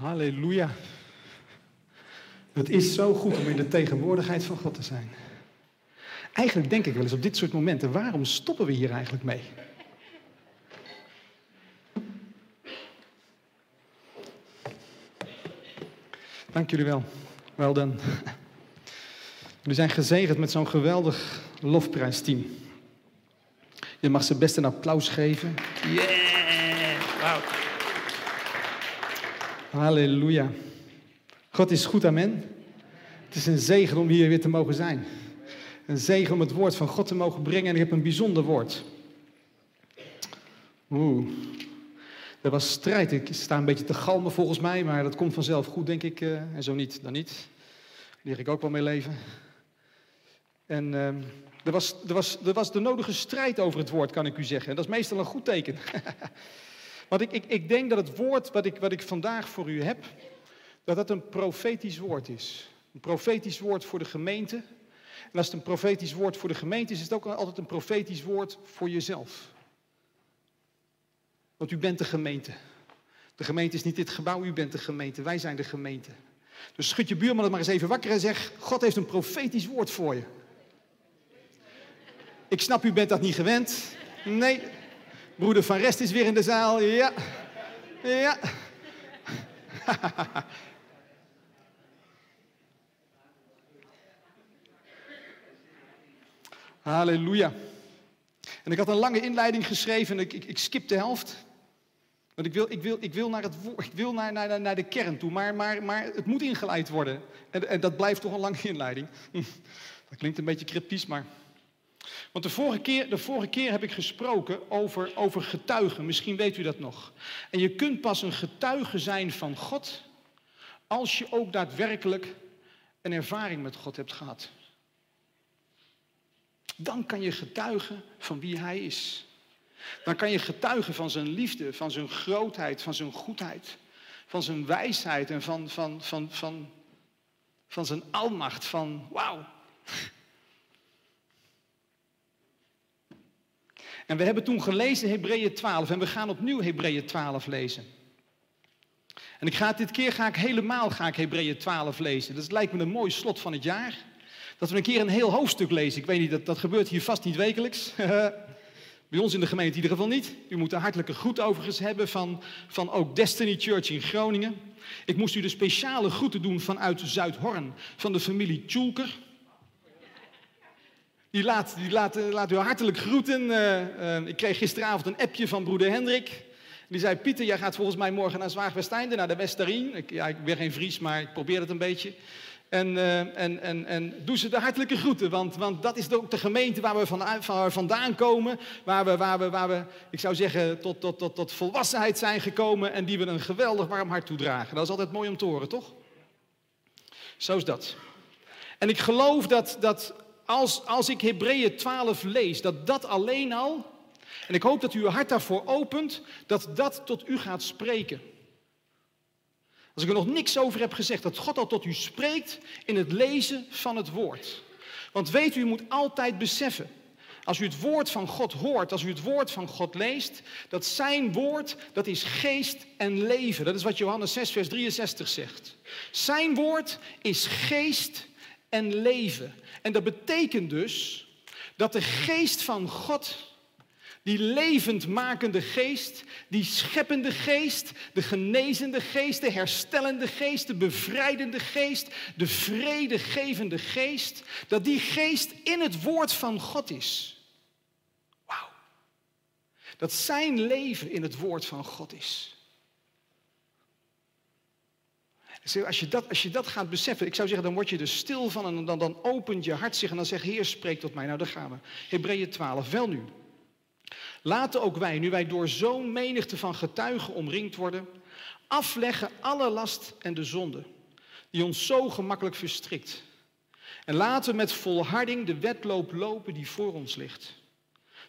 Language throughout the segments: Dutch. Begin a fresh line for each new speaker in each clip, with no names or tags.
Halleluja. Het is zo goed om in de tegenwoordigheid van God te zijn. Eigenlijk denk ik wel eens op dit soort momenten, waarom stoppen we hier eigenlijk mee? Dank jullie wel. Wel dan. Jullie zijn gezegend met zo'n geweldig lofprijsteam. Je mag ze best een applaus geven. Yeah! Wow. Halleluja. God is goed, amen. Het is een zegen om hier weer te mogen zijn. Een zegen om het woord van God te mogen brengen. En ik heb een bijzonder woord. Oeh. Er was strijd. Ik sta een beetje te galmen volgens mij, maar dat komt vanzelf goed, denk ik. Uh, en zo niet, dan niet. Leer ik ook wel mee leven. En uh, er, was, er, was, er was de nodige strijd over het woord, kan ik u zeggen. En dat is meestal een goed teken. Want ik, ik, ik denk dat het woord wat ik, wat ik vandaag voor u heb, dat dat een profetisch woord is. Een profetisch woord voor de gemeente. En als het een profetisch woord voor de gemeente is, is het ook altijd een profetisch woord voor jezelf. Want u bent de gemeente. De gemeente is niet dit gebouw, u bent de gemeente. Wij zijn de gemeente. Dus schud je buurman het maar eens even wakker en zeg: God heeft een profetisch woord voor je. Ik snap, u bent dat niet gewend. Nee. Broeder Van Rest is weer in de zaal. Ja. Ja. Halleluja. En ik had een lange inleiding geschreven en ik, ik, ik skip de helft. Want ik wil, ik wil, ik wil, naar, het, ik wil naar, naar, naar de kern toe, maar, maar, maar het moet ingeleid worden. En, en dat blijft toch een lange inleiding. Dat klinkt een beetje cryptisch, maar... Want de vorige keer, de vorige keer heb ik gesproken over, over getuigen. Misschien weet u dat nog. En je kunt pas een getuige zijn van God als je ook daadwerkelijk een ervaring met God hebt gehad. Dan kan je getuigen van wie Hij is. Dan kan je getuigen van zijn liefde, van zijn grootheid, van zijn goedheid, van zijn wijsheid en van, van, van, van, van zijn almacht, van wauw. En we hebben toen gelezen Hebreeën 12 en we gaan opnieuw Hebreeën 12 lezen. En ik ga, dit keer ga ik helemaal ga ik Hebreeën 12 lezen. Dat lijkt me een mooi slot van het jaar. Dat we een keer een heel hoofdstuk lezen. Ik weet niet, dat, dat gebeurt hier vast niet wekelijks. Bij ons in de gemeente in ieder geval niet. U moet een hartelijke groet overigens hebben van, van ook Destiny Church in Groningen. Ik moest u de speciale groeten doen vanuit Zuidhorn, van de familie Tjulker. Die eh, laat u hartelijk groeten. Uh, uh, ik kreeg gisteravond een appje van broeder Hendrik. Die zei, Pieter, jij gaat volgens mij morgen naar Zwaagwesteinde, naar de Westerien. Ik, ja, ik ben geen Fries, maar ik probeer het een beetje. En, en, en, en doe ze de hartelijke groeten, want, want dat is ook de gemeente waar we van, vandaan komen. Waar we, waar, we, waar we, ik zou zeggen, tot, tot, tot, tot volwassenheid zijn gekomen en die we een geweldig warm hart toedragen. Dat is altijd mooi om te horen, toch? Zo is dat. En ik geloof dat, dat als, als ik Hebreeën 12 lees, dat dat alleen al, en ik hoop dat u uw hart daarvoor opent, dat dat tot u gaat spreken. Als ik er nog niks over heb gezegd, dat God al tot u spreekt in het lezen van het woord. Want weet u, u moet altijd beseffen, als u het woord van God hoort, als u het woord van God leest, dat zijn woord, dat is geest en leven. Dat is wat Johannes 6, vers 63 zegt. Zijn woord is geest en leven. En dat betekent dus dat de geest van God die levendmakende geest, die scheppende geest, de genezende geest, de herstellende geest, de bevrijdende geest, de vredegevende geest, dat die geest in het woord van God is. Wauw. Dat zijn leven in het woord van God is. Als je, dat, als je dat gaat beseffen, ik zou zeggen, dan word je er stil van en dan, dan opent je hart zich en dan zegt, Heer, spreek tot mij. Nou, daar gaan we. Hebreeën 12, wel nu. Laten ook wij, nu wij door zo'n menigte van getuigen omringd worden, afleggen alle last en de zonde die ons zo gemakkelijk verstrikt. En laten met volharding de wedloop lopen die voor ons ligt.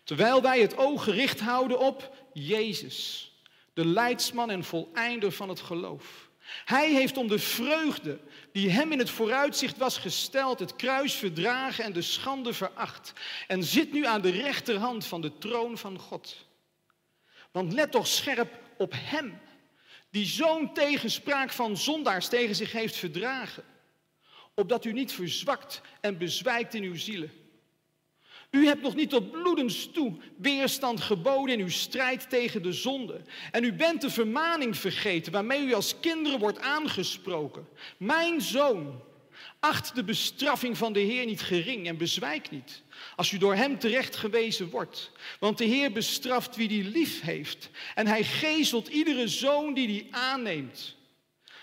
Terwijl wij het oog gericht houden op Jezus, de leidsman en voleinder van het geloof. Hij heeft om de vreugde die hem in het vooruitzicht was gesteld, het kruis verdragen en de schande veracht. En zit nu aan de rechterhand van de troon van God. Want let toch scherp op hem die zo'n tegenspraak van zondaars tegen zich heeft verdragen, opdat u niet verzwakt en bezwijkt in uw zielen. U hebt nog niet tot bloedens toe weerstand geboden in uw strijd tegen de zonde. En u bent de vermaning vergeten waarmee u als kinderen wordt aangesproken. Mijn zoon, acht de bestraffing van de Heer niet gering en bezwijk niet. Als u door hem terecht gewezen wordt. Want de Heer bestraft wie die lief heeft. En hij gezelt iedere zoon die die aanneemt.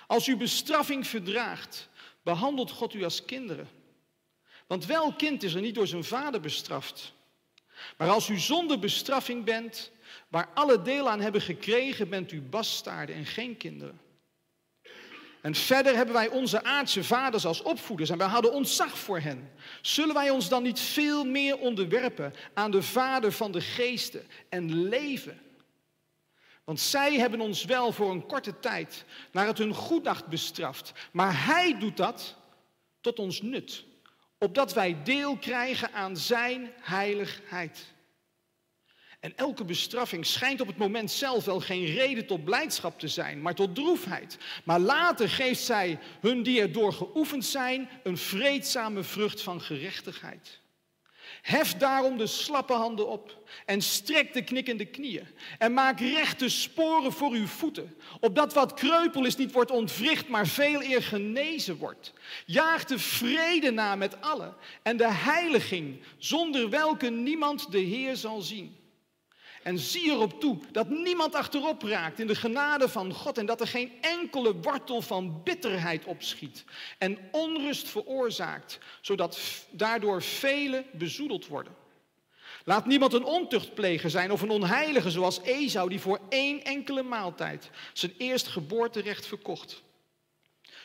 Als u bestraffing verdraagt, behandelt God u als kinderen. Want wel kind is er niet door zijn vader bestraft. Maar als u zonder bestraffing bent, waar alle deel aan hebben gekregen, bent u bastaarden en geen kinderen. En verder hebben wij onze aardse vaders als opvoeders en wij hadden ontzag voor hen. Zullen wij ons dan niet veel meer onderwerpen aan de Vader van de geesten en leven? Want zij hebben ons wel voor een korte tijd naar het hun goeddacht bestraft, maar Hij doet dat tot ons nut, opdat wij deel krijgen aan Zijn heiligheid. En elke bestraffing schijnt op het moment zelf wel geen reden tot blijdschap te zijn, maar tot droefheid. Maar later geeft zij hun die erdoor geoefend zijn een vreedzame vrucht van gerechtigheid. Hef daarom de slappe handen op en strek de knikkende knieën. En maak rechte sporen voor uw voeten, opdat wat kreupel is niet wordt ontwricht, maar veel eer genezen wordt. Jaag de vrede na met allen en de heiliging, zonder welke niemand de Heer zal zien. En zie erop toe dat niemand achterop raakt in de genade van God en dat er geen enkele wortel van bitterheid opschiet en onrust veroorzaakt, zodat daardoor velen bezoedeld worden. Laat niemand een ontuchtpleger zijn of een onheilige zoals Esau die voor één enkele maaltijd zijn eerstgeboorterecht verkocht.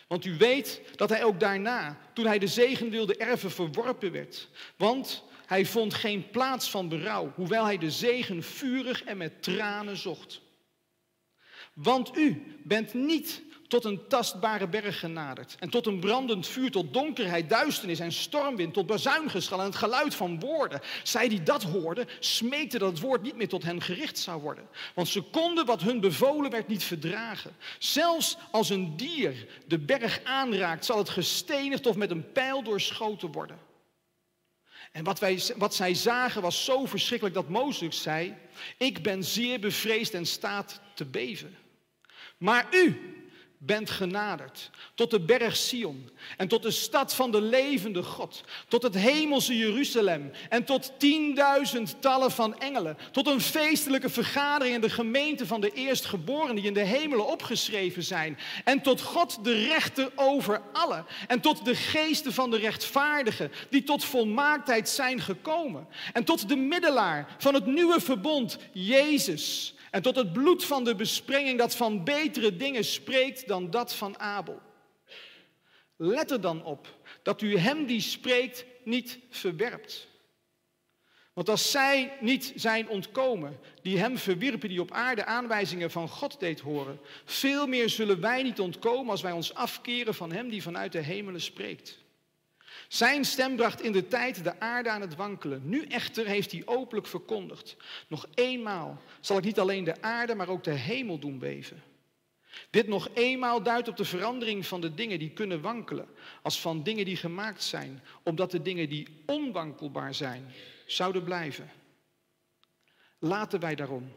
Want u weet dat hij ook daarna, toen hij de zegen wilde erven, verworpen werd. Want hij vond geen plaats van berouw, hoewel hij de zegen vurig en met tranen zocht. Want u bent niet tot een tastbare berg genaderd en tot een brandend vuur, tot donkerheid, duisternis en stormwind, tot bazuingeschal en het geluid van woorden. Zij die dat hoorden, smeekten dat het woord niet meer tot hen gericht zou worden. Want ze konden wat hun bevolen werd niet verdragen. Zelfs als een dier de berg aanraakt, zal het gestenigd of met een pijl doorschoten worden. En wat, wij, wat zij zagen was zo verschrikkelijk dat Mozes zei, ik ben zeer bevreesd en staat te beven. Maar u, bent genaderd tot de berg Sion en tot de stad van de levende God, tot het hemelse Jeruzalem en tot tienduizendtallen van engelen, tot een feestelijke vergadering in de gemeente van de eerstgeborenen die in de hemelen opgeschreven zijn en tot God de rechter over allen en tot de geesten van de rechtvaardigen die tot volmaaktheid zijn gekomen en tot de middelaar van het nieuwe verbond, Jezus en tot het bloed van de besprenging dat van betere dingen spreekt dan dat van Abel. Let er dan op dat u hem die spreekt niet verwerpt. Want als zij niet zijn ontkomen, die hem verwierpen, die op aarde aanwijzingen van God deed horen, veel meer zullen wij niet ontkomen als wij ons afkeren van hem die vanuit de hemelen spreekt. Zijn stem bracht in de tijd de aarde aan het wankelen. Nu echter heeft hij openlijk verkondigd. Nog eenmaal zal ik niet alleen de aarde, maar ook de hemel doen beven. Dit nog eenmaal duidt op de verandering van de dingen die kunnen wankelen, als van dingen die gemaakt zijn, omdat de dingen die onwankelbaar zijn, zouden blijven. Laten wij daarom,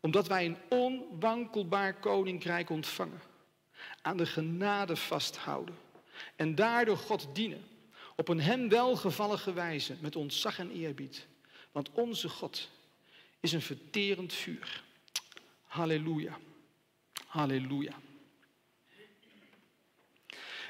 omdat wij een onwankelbaar koninkrijk ontvangen, aan de genade vasthouden en daardoor God dienen op een hem welgevallige wijze met ontzag en eerbied. Want onze God is een verterend vuur. Halleluja. Halleluja.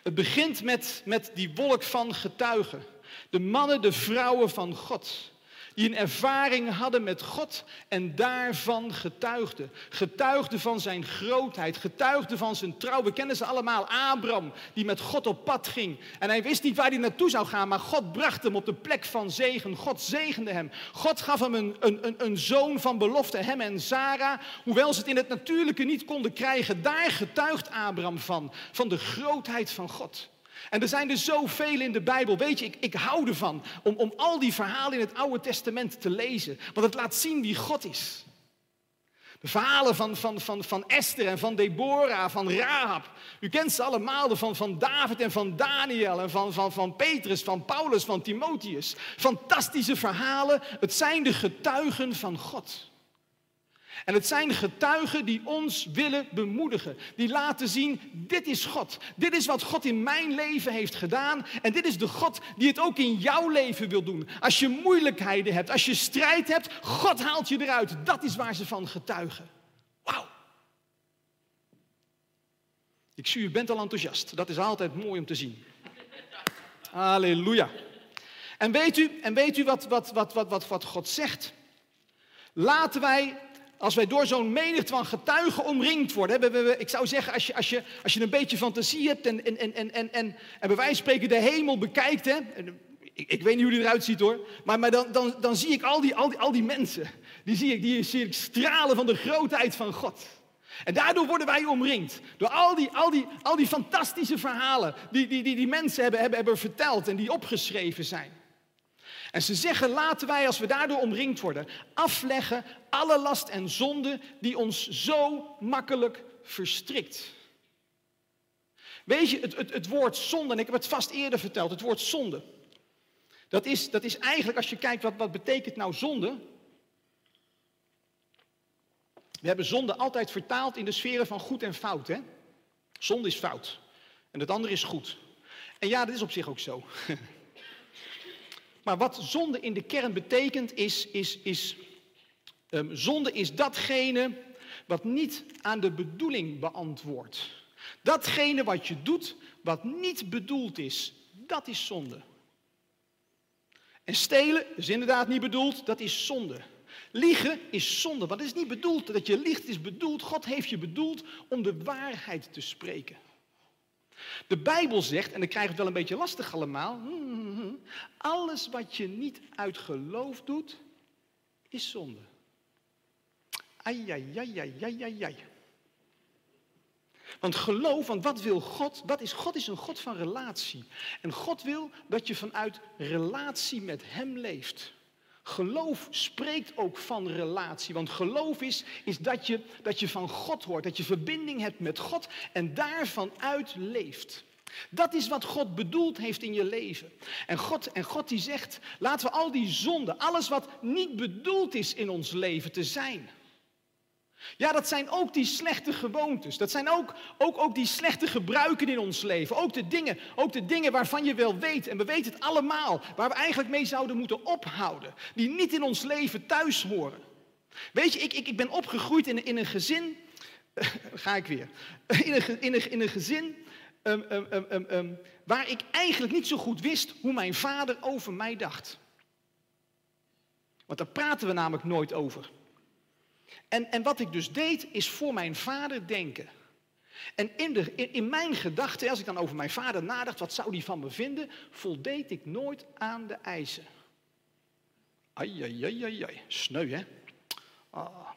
Het begint met, met die wolk van getuigen. De mannen, de vrouwen van God die een ervaring hadden met God en daarvan getuigden. Getuigden van zijn grootheid, getuigden van zijn trouw. We kennen ze allemaal. Abraham, die met God op pad ging. En hij wist niet waar hij naartoe zou gaan, maar God bracht hem op de plek van zegen. God zegende hem. God gaf hem een, een, een zoon van belofte, hem en Sarah. Hoewel ze het in het natuurlijke niet konden krijgen, daar getuigt Abraham van. Van de grootheid van God. En er zijn er zoveel in de Bijbel. Weet je, ik, ik hou ervan om, om al die verhalen in het Oude Testament te lezen. Want het laat zien wie God is. De verhalen van, van, van, van Esther en van Deborah, van Rahab. U kent ze allemaal, van, van David en van Daniel en van, van, van Petrus, van Paulus, van Timotheus. Fantastische verhalen. Het zijn de getuigen van God. En het zijn getuigen die ons willen bemoedigen. Die laten zien, dit is God. Dit is wat God in mijn leven heeft gedaan. En dit is de God die het ook in jouw leven wil doen. Als je moeilijkheden hebt, als je strijd hebt, God haalt je eruit. Dat is waar ze van getuigen. Wauw. Ik zie, u bent al enthousiast. Dat is altijd mooi om te zien. Halleluja. En weet u, en weet u wat, wat, wat, wat, wat, God zegt? Laten wij als wij door zo'n menigte van getuigen omringd worden. ik zou zeggen, als je, als, je, een beetje fantasie hebt en, en, en, en, en, en bij wijze van spreken de hemel bekijkt. Hè, ik, ik, weet niet hoe die eruit ziet hoor. Maar, maar dan, dan, dan zie ik al die, al, die, al die mensen. Die zie, ik, die stralen van de grootheid van God. En daardoor worden wij omringd. Door al die, al die, al die fantastische verhalen die, die, die, die mensen hebben, hebben, hebben verteld en die opgeschreven zijn. En ze zeggen, laten wij, als we daardoor omringd worden, afleggen alle last en zonde die ons zo makkelijk verstrikt. Weet je, het, het, het woord zonde, en ik heb het vast eerder verteld, het woord zonde. Dat is, dat is eigenlijk, als je kijkt, wat, wat betekent nou zonde? We hebben zonde altijd vertaald in de sferen van goed en fout. Hè? Zonde is fout. En het andere is goed. En ja, dat is op zich ook zo. Maar wat zonde in de kern betekent, is, is, is um, zonde is datgene wat niet aan de bedoeling beantwoordt. Datgene wat je doet, wat niet bedoeld is, dat is zonde. En stelen is inderdaad niet bedoeld, dat is zonde. Liegen is zonde, het is niet bedoeld dat je liegt, is bedoeld, God heeft je bedoeld om de waarheid te spreken. De Bijbel zegt, en dan krijg het wel een beetje lastig allemaal, hmm, hmm, hmm, alles wat je niet uit geloof doet, is zonde. Ai, ai, ai, ai, ai, ai. Want geloof, want wat wil God? Wat is, God is een God van relatie. En God wil dat je vanuit relatie met Hem leeft. Geloof spreekt ook van relatie. Want geloof is, is dat, je, dat je van God hoort. Dat je verbinding hebt met God en daarvan uit leeft. Dat is wat God bedoeld heeft in je leven. En God, en God die zegt, laten we al die zonden, alles wat niet bedoeld is in ons leven te zijn. Ja, dat zijn ook die slechte gewoontes. Dat zijn ook, ook, ook die slechte gebruiken in ons leven. Ook de, dingen, ook de dingen waarvan je wel weet, en we weten het allemaal, waar we eigenlijk mee zouden moeten ophouden. Die niet in ons leven thuis horen. Weet je, ik, ik, ik ben opgegroeid in, in een gezin. ga ik weer. In een, in een, in een gezin um, um, um, waar ik eigenlijk niet zo goed wist hoe mijn vader over mij dacht. Want daar praten we namelijk nooit over. En, en wat ik dus deed, is voor mijn vader denken. En in, in, mijn gedachten, als ik dan over mijn vader nadacht, wat zou die van me vinden, voldeed ik nooit aan de eisen. Ai, ai, ai, ai, ai. sneu hè. Ah.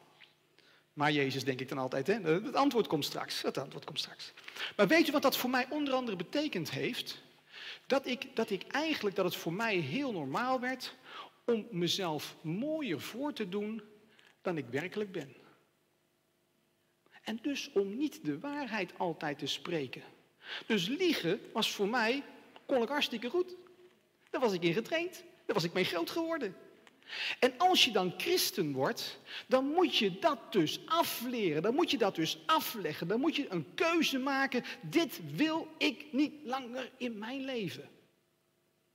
Maar Jezus denk ik dan altijd, hè? het antwoord komt straks. Het antwoord komt straks. Maar weet je wat dat voor mij onder andere betekend heeft? Dat ik, dat ik eigenlijk, dat het voor mij heel normaal werd om mezelf mooier voor te doen dan ik werkelijk ben. En dus om niet de waarheid altijd te spreken. Dus liegen was voor mij, kon ik hartstikke goed. Daar was ik in getraind. Daar was ik mee groot geworden. En als je dan christen wordt, dan moet je dat dus afleren. Dan moet je dat dus afleggen. Dan moet je een keuze maken. Dit wil ik niet langer in mijn leven.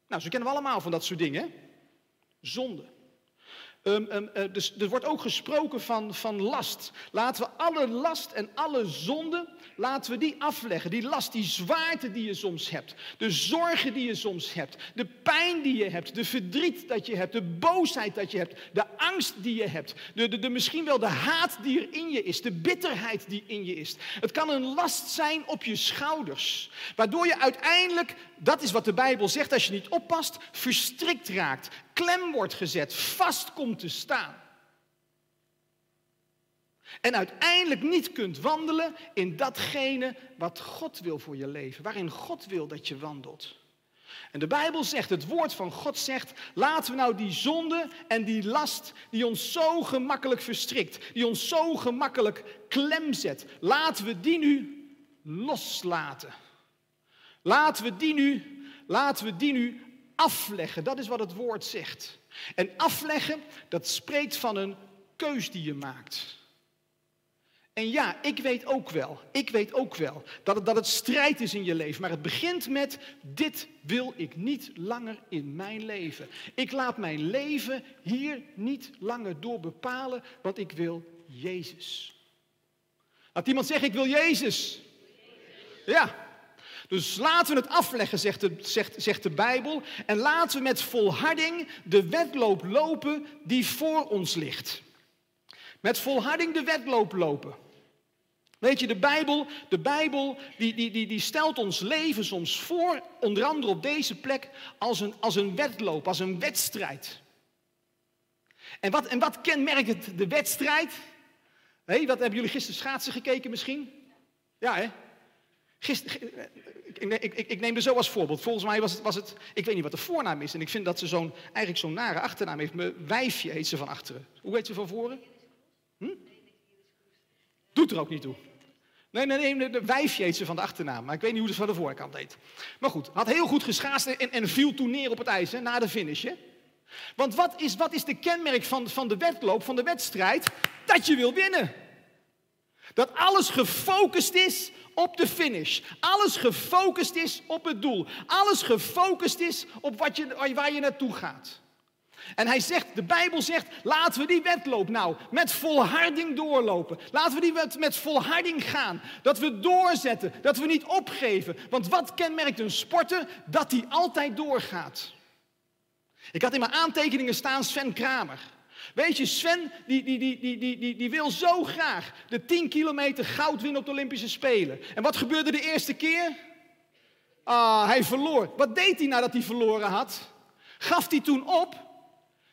Nou, zo kennen we allemaal van dat soort dingen. Zonde. Um, um, uh, dus er wordt ook gesproken van, van last. Laten we alle last en alle zonde, laten we die afleggen. Die last, die zwaarte die je soms hebt. De zorgen die je soms hebt. De pijn die je hebt. De verdriet dat je hebt. De boosheid dat je hebt. De angst die je hebt. De, de, de, misschien wel de haat die er in je is. De bitterheid die in je is. Het kan een last zijn op je schouders. Waardoor je uiteindelijk, dat is wat de Bijbel zegt, als je niet oppast, verstrikt raakt klem wordt gezet, vast komt te staan. En uiteindelijk niet kunt wandelen in datgene wat God wil voor je leven, waarin God wil dat je wandelt. En de Bijbel zegt, het woord van God zegt, laten we nou die zonde en die last die ons zo gemakkelijk verstrikt, die ons zo gemakkelijk klem zet, laten we die nu loslaten. Laten we die nu, laten we die nu afleggen. Dat is wat het woord zegt. En afleggen, dat spreekt van een keus die je maakt. En ja, ik weet ook wel, ik weet ook wel dat het, dat het strijd is in je leven. Maar het begint met, dit wil ik niet langer in mijn leven. Ik laat mijn leven hier niet langer door bepalen, want ik wil Jezus. Laat iemand zeggen, ik wil Jezus. Ja, dus laten we het afleggen, zegt de, zegt, zegt de Bijbel. En laten we met volharding de wedloop lopen die voor ons ligt. Met volharding de wedloop lopen. Weet je, de Bijbel, de Bijbel die, die, die, die stelt ons leven soms voor, onder andere op deze plek, als een, als een wedloop, als een wedstrijd. En wat, en wat kenmerkt de wedstrijd? Hey, wat hebben jullie gisteren schaatsen gekeken misschien? Ja, hè? Gisteren, ik, ik, ik, neem er zo als voorbeeld. Volgens mij was het, was het, ik weet niet wat de voornaam is. En ik vind dat ze zo'n, eigenlijk zo'n nare achternaam heeft. Mijn wijfje heet ze van achteren. Hoe heet ze van voren? Hm? Doet er ook niet toe. Nee, nee, nee, de wijfje ze van de achternaam. Maar ik weet niet hoe ze van de voorkant heet. Maar goed, had heel goed geschaast en, en viel toen neer op het ijs hè, na de finish. Want wat is, wat is de kenmerk van, van de wedloop, van de wedstrijd? Dat je wil winnen. Dat alles gefocust is op de finish. Alles gefocust is op het doel. Alles gefocust is op wat je, waar je naartoe gaat. En hij zegt, de Bijbel zegt, laten we die wedloop nou met volharding doorlopen. Laten we die met, met volharding gaan. Dat we doorzetten, dat we niet opgeven. Want wat kenmerkt een sporter? Dat hij altijd doorgaat. Ik had in mijn aantekeningen staan Sven Kramer. Weet je, Sven die, die, die, die, die, die, die wil zo graag de 10 kilometer goud winnen op de Olympische Spelen. En wat gebeurde de eerste keer? Ah, hij verloor. Wat deed hij nadat hij verloren had? Gaf hij toen op?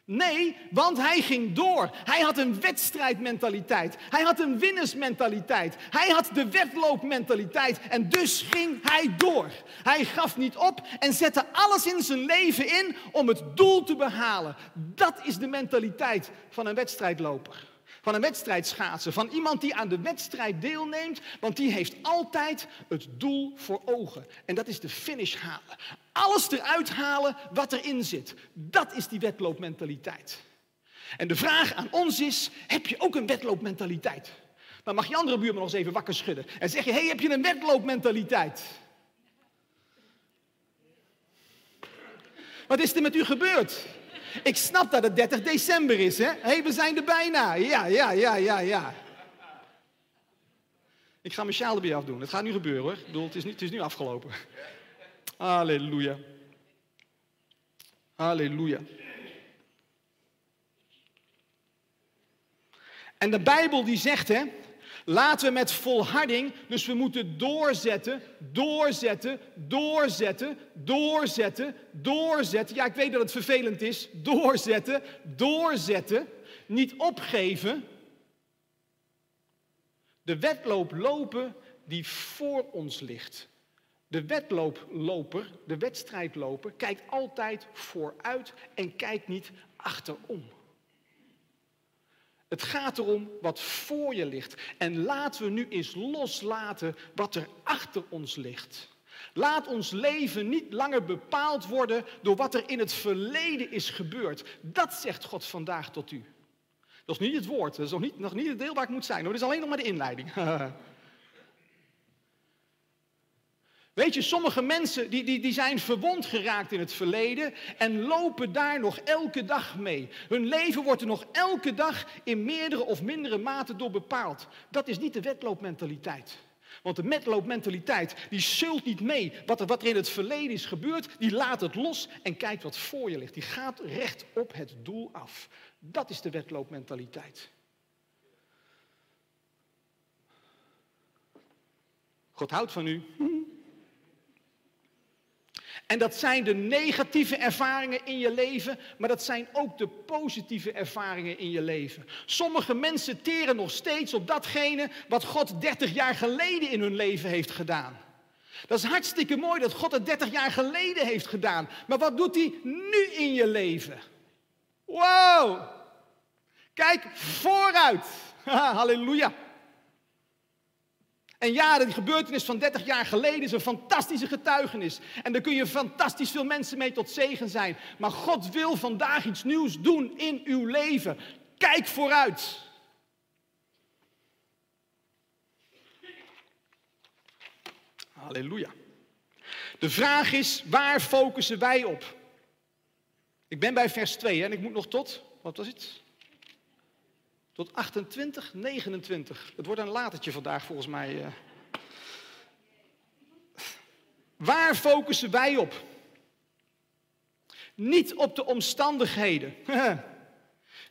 Nee, want hij ging door. Hij had een wedstrijdmentaliteit. Hij had een winnersmentaliteit. Hij had de wedloopmentaliteit. En dus ging hij door. Hij gaf niet op en zette alles in zijn leven in om het doel te behalen. Dat is de mentaliteit van een wedstrijdloper. Van een wedstrijdschaatser. Van iemand die aan de wedstrijd deelneemt. Want die heeft altijd het doel voor ogen. En dat is de finish halen alles eruit halen wat erin zit. Dat is die wedloopmentaliteit. En de vraag aan ons is, heb je ook een wedloopmentaliteit? Dan mag je andere buurman nog eens even wakker schudden. En zeg je, hey, heb je een wedloopmentaliteit? Wat is er met u gebeurd? Ik snap dat het 30 december is, hè? Hé, hey, we zijn er bijna. Ja, ja, ja, ja, ja. Ik ga mijn sjaal erbij afdoen. Het gaat nu gebeuren, hoor. Ik bedoel, het is, nu, het is nu afgelopen. Halleluja. Halleluja. En de Bijbel die zegt, hè, laten we met volharding, dus we moeten doorzetten, doorzetten, doorzetten, doorzetten, doorzetten. Ja, ik weet dat het vervelend is. Doorzetten, doorzetten, niet opgeven. De wedloop lopen die voor ons ligt. De wedlooploper, de wedstrijdloper, kijkt altijd vooruit en kijkt niet achterom. Het gaat erom wat voor je ligt. En laten we nu eens loslaten wat er achter ons ligt. Laat ons leven niet langer bepaald worden door wat er in het verleden is gebeurd. Dat zegt God vandaag tot u. Dat is niet het woord, dat is nog niet, nog het deel waar ik moet zijn. Dat is alleen nog maar de inleiding. Weet je, sommige mensen die, die, die zijn verwond geraakt in het verleden en lopen daar nog elke dag mee. Hun leven wordt er nog elke dag in meerdere of mindere mate door bepaald. Dat is niet de wedloopmentaliteit. Want de wedloopmentaliteit die zult niet mee wat er, wat er in het verleden is gebeurd. Die laat het los en kijkt wat voor je ligt. Die gaat recht op het doel af. Dat is de wedloopmentaliteit. God houdt van u. En dat zijn de negatieve ervaringen in je leven, maar dat zijn ook de positieve ervaringen in je leven. Sommige mensen teren nog steeds op datgene wat God 30 jaar geleden in hun leven heeft gedaan. Dat is hartstikke mooi dat God het 30 jaar geleden heeft gedaan. Maar wat doet hij nu in je leven? Wow! Kijk vooruit. Halleluja. En ja, die gebeurtenis van 30 jaar geleden is een fantastische getuigenis. En daar kun je fantastisch veel mensen mee tot zegen zijn. Maar God wil vandaag iets nieuws doen in uw leven. Kijk vooruit. Halleluja. De vraag is, waar focussen wij op? Ik ben bij vers 2 en ik moet nog tot, wat was het? Tot 28, 29. Het wordt een latertje vandaag volgens mij. Eh. Waar focussen wij op? Niet op de omstandigheden.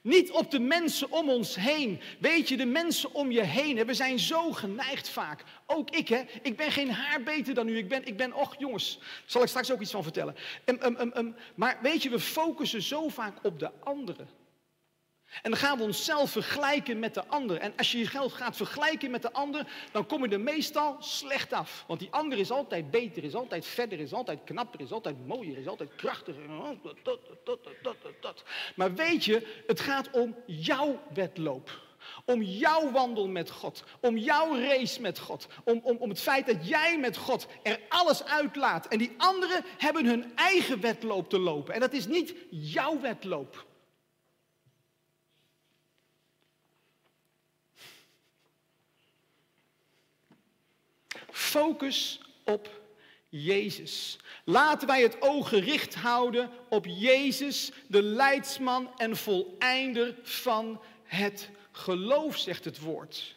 Niet op de mensen om ons heen. Weet je, de mensen om je heen, we zijn zo geneigd vaak. Ook ik, hè. Ik ben geen haar beter dan u. Ik ben, ik ben och jongens, zal ik straks ook iets van vertellen. maar weet je, we focussen zo vaak op de anderen. En dan gaan we onszelf vergelijken met de ander. En als je je geld gaat vergelijken met de ander, dan kom je er meestal slecht af. Want die ander is altijd beter, is altijd verder, is altijd knapper, is altijd mooier, is altijd krachtiger. Maar weet je, het gaat om jouw wedloop. Om jouw wandel met God. Om jouw race met God. Om, om, om het feit dat jij met God er alles uitlaat. En die anderen hebben hun eigen wedloop te lopen. En dat is niet jouw wedloop. Focus op Jezus. Laten wij het oog gericht houden op Jezus, de leidsman en voleinder van het geloof, zegt het woord.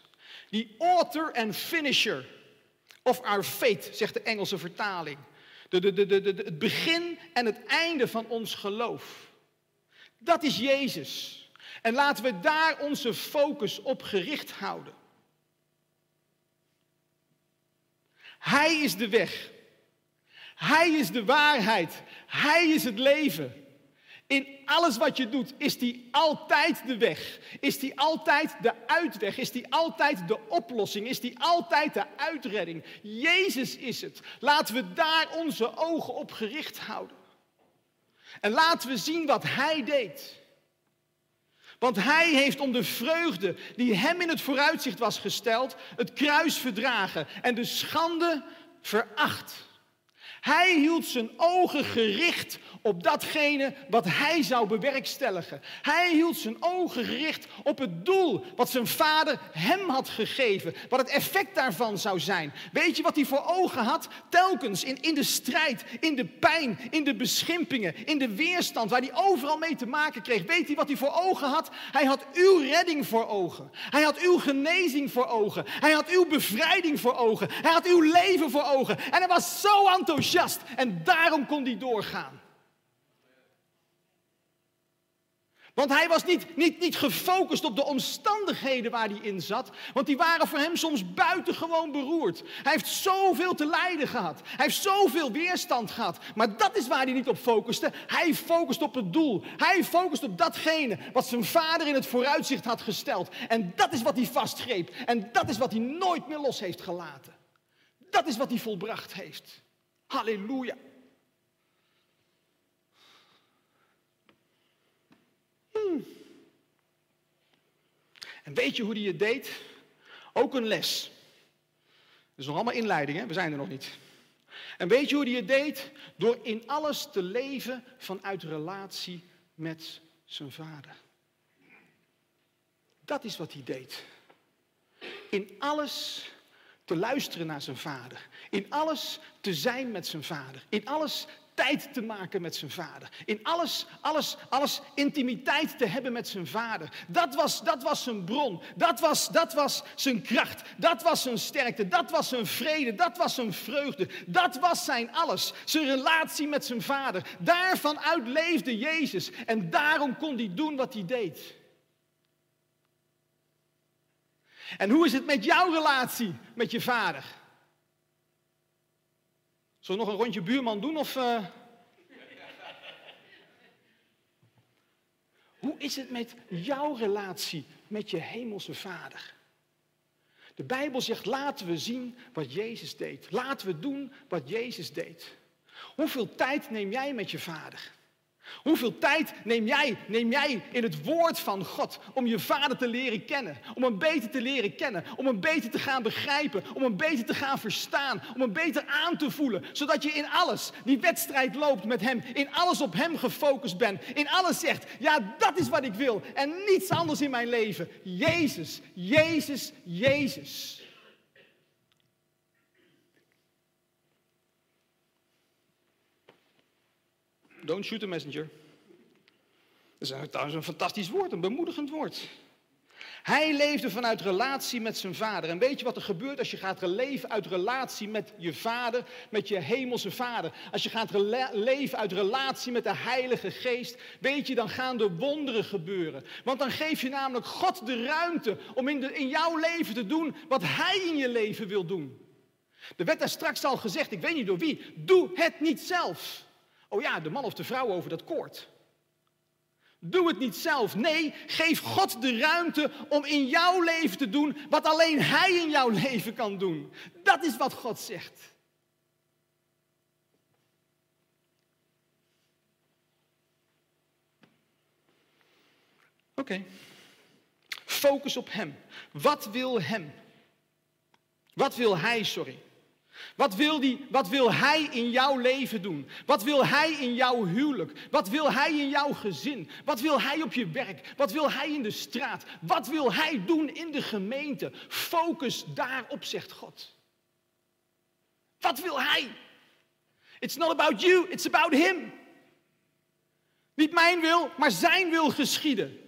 Die author en finisher of our faith, zegt de Engelse vertaling. De, de, de, het begin en het einde van ons geloof. Dat is Jezus. En laten we daar onze focus op gericht houden. Hij is de weg. Hij is de waarheid. Hij is het leven. In alles wat je doet, is die altijd de weg. Is die altijd de uitweg. Is die altijd de oplossing. Is die altijd de uitredding. Jezus is het. Laten we daar onze ogen op gericht houden. En laten we zien wat Hij deed. Want hij heeft om de vreugde die hem in het vooruitzicht was gesteld, het kruis verdragen en de schande veracht. Hij hield zijn ogen gericht op datgene wat hij zou bewerkstelligen. Hij hield zijn ogen gericht op het doel wat zijn vader hem had gegeven. Wat het effect daarvan zou zijn. Weet je wat hij voor ogen had? Telkens in, in de strijd, in de pijn, in de beschimpingen, in de weerstand, waar hij overal mee te maken kreeg. Weet hij wat hij voor ogen had? Hij had uw redding voor ogen. Hij had uw genezing voor ogen. Hij had uw bevrijding voor ogen. Hij had uw leven voor ogen. En hij was zo enthousiast. En daarom kon hij doorgaan. Want hij was niet, niet, niet gefocust op de omstandigheden waar hij in zat. Want die waren voor hem soms buitengewoon beroerd. Hij heeft zoveel te lijden gehad. Hij heeft zoveel weerstand gehad. Maar dat is waar hij niet op focuste. Hij focust op het doel. Hij focust op datgene wat zijn vader in het vooruitzicht had gesteld. En dat is wat hij vastgreep. En dat is wat hij nooit meer los heeft gelaten. Dat is wat hij volbracht heeft. Halleluja. En weet je hoe die het deed? Ook een les. Dat is nog allemaal inleiding, hè? we zijn er nog niet. En weet je hoe die het deed? Door in alles te leven vanuit relatie met zijn vader. Dat is wat hij deed. In alles te luisteren naar zijn vader. In alles te zijn met zijn vader. In alles tijd te maken met zijn vader. In alles, alles, alles intimiteit te hebben met zijn vader. Dat was, dat was zijn bron. Dat was, dat was zijn kracht. Dat was zijn sterkte. Dat was zijn vrede. Dat was zijn vreugde. Dat was zijn alles. Zijn relatie met zijn vader. Daarvan uit leefde Jezus. En daarom kon hij doen wat hij deed. En hoe is het met jouw relatie met je vader? Zullen we nog een rondje buurman doen? Of, uh... Hoe is het met jouw relatie met je hemelse vader? De Bijbel zegt, laten we zien wat Jezus deed. Laten we doen wat Jezus deed. Hoeveel tijd neem jij met je vader? Hoeveel tijd neem jij, neem jij in het woord van God om je vader te leren kennen? Om hem beter te leren kennen, om hem beter te gaan begrijpen, om hem beter te gaan verstaan, om hem beter aan te voelen. Zodat je in alles die wedstrijd loopt met hem, in alles op hem gefocust bent, in alles zegt, ja dat is wat ik wil en niets anders in mijn leven. Jezus, Jezus, Jezus. Don't shoot a messenger. Dat is een fantastisch woord, een bemoedigend woord. Hij leefde vanuit relatie met zijn vader. En weet je wat er gebeurt als je gaat leven uit relatie met je vader, met je hemelse vader? Als je gaat leven uit relatie met de Heilige Geest, weet je, dan gaan er wonderen gebeuren. Want dan geef je namelijk God de ruimte om in, in jouw leven te doen wat Hij in je leven wil doen. Er werd daar straks al gezegd, ik weet niet door wie, doe het niet zelf. Oh ja, de man of de vrouw over dat koord. Doe het niet zelf. Nee, geef God de ruimte om in jouw leven te doen wat alleen Hij in jouw leven kan doen. Dat is wat God zegt. Oké. Focus op Hem. Wat wil Hem? Wat wil Hij, sorry? Wat wil, die, wat wil Hij in jouw leven doen? Wat wil Hij in jouw huwelijk? Wat wil Hij in jouw gezin? Wat wil Hij op je werk? Wat wil Hij in de straat? Wat wil Hij doen in de gemeente? Focus daarop, zegt God. Wat wil Hij? It's not about you, it's about Him. Niet mijn wil, maar Zijn wil geschieden.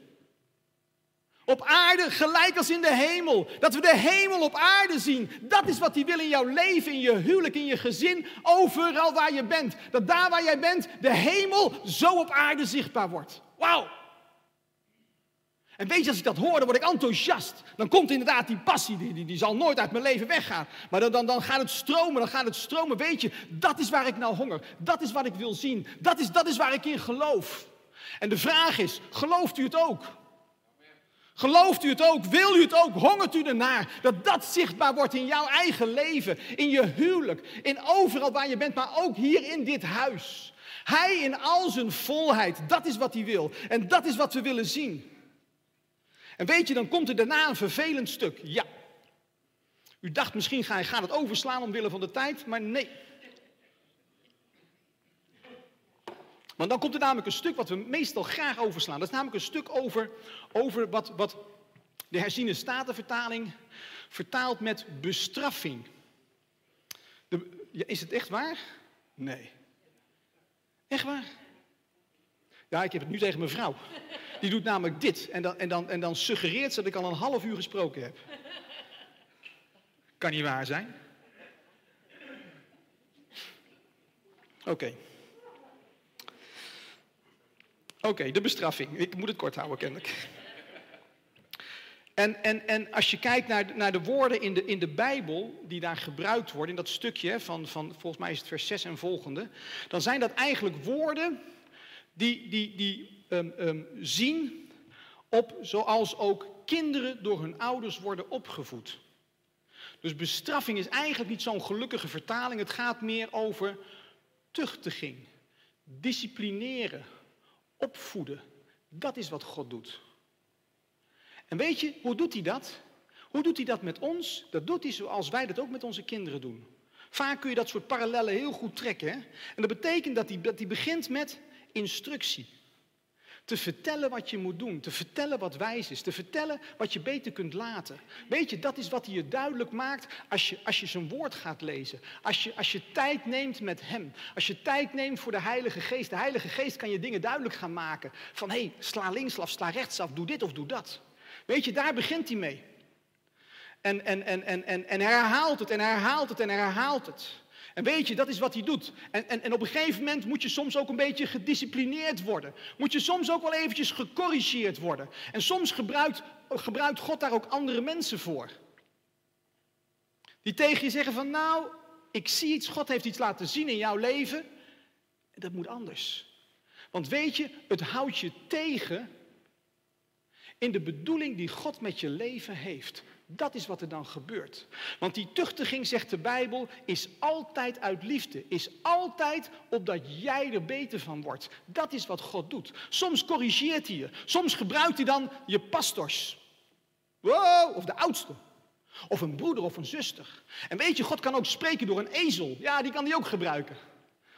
Op aarde gelijk als in de hemel. Dat we de hemel op aarde zien. Dat is wat hij wil in jouw leven, in je huwelijk, in je gezin. Overal waar je bent. Dat daar waar jij bent, de hemel zo op aarde zichtbaar wordt. Wauw. En weet je, als ik dat hoor, dan word ik enthousiast. Dan komt inderdaad die passie, die, die, die zal nooit uit mijn leven weggaan. Maar dan, dan, dan gaat het stromen, dan gaat het stromen. Weet je, dat is waar ik nou honger. Dat is wat ik wil zien. Dat is, dat is waar ik in geloof. En de vraag is, gelooft u het ook? Gelooft u het ook? Wil u het ook? Hongert u ernaar? Dat dat zichtbaar wordt in jouw eigen leven, in je huwelijk, in overal waar je bent, maar ook hier in dit huis. Hij in al zijn volheid, dat is wat hij wil. En dat is wat we willen zien. En weet je, dan komt er daarna een vervelend stuk. Ja. U dacht misschien ga gaat het overslaan omwille van de tijd, maar nee. Want dan komt er namelijk een stuk wat we meestal graag overslaan. Dat is namelijk een stuk over, over wat, wat de herziene statenvertaling vertaalt met bestraffing. De, ja, is het echt waar? Nee. Echt waar? Ja, ik heb het nu tegen mijn vrouw. Die doet namelijk dit. En dan, en dan, en dan suggereert ze dat ik al een half uur gesproken heb. Kan niet waar zijn. Oké. Oké, de bestraffing. Ik moet het kort houden, kennelijk. En, en, en als je kijkt naar, naar de woorden in de, in de Bijbel die daar gebruikt worden, in dat stukje van, van, volgens mij is het vers 6 en volgende, dan zijn dat eigenlijk woorden die, die, die um, um, zien op zoals ook kinderen door hun ouders worden opgevoed. Dus bestraffing is eigenlijk niet zo'n gelukkige vertaling, het gaat meer over tuchtiging, disciplineren, opvoeden. Dat is wat God doet. En weet je, hoe doet hij dat? Hoe doet hij dat met ons? Dat doet hij zoals wij dat ook met onze kinderen doen. Vaak kun je dat soort parallellen heel goed trekken. En dat betekent dat hij, dat hij begint met instructie. Te vertellen wat je moet doen, te vertellen wat wijs is, te vertellen wat je beter kunt laten. Weet je, dat is wat hij je duidelijk maakt als je, als je zijn woord gaat lezen. Als je, als je tijd neemt met hem. Als je tijd neemt voor de Heilige Geest. De Heilige Geest kan je dingen duidelijk gaan maken. Van hé, hey, sla linksaf, sla rechtsaf, doe dit of doe dat. Weet je, daar begint hij mee. En, en, en, en, en, en herhaalt het en herhaalt het en herhaalt het. En weet je, dat is wat hij doet. En, en, en op een gegeven moment moet je soms ook een beetje gedisciplineerd worden. Moet je soms ook wel eventjes gecorrigeerd worden. En soms gebruikt, gebruikt God daar ook andere mensen voor. Die tegen je zeggen van nou, ik zie iets, God heeft iets laten zien in jouw leven. Dat moet anders. Want weet je, het houdt je tegen in de bedoeling die God met je leven heeft. Dat is wat er dan gebeurt. Want die tuchtiging, zegt de Bijbel, is altijd uit liefde. Is altijd opdat jij er beter van wordt. Dat is wat God doet. Soms corrigeert hij je. Soms gebruikt hij dan je pastors. Wow, of de oudste. Of een broeder of een zuster. En weet je, God kan ook spreken door een ezel. Ja, die kan hij ook gebruiken.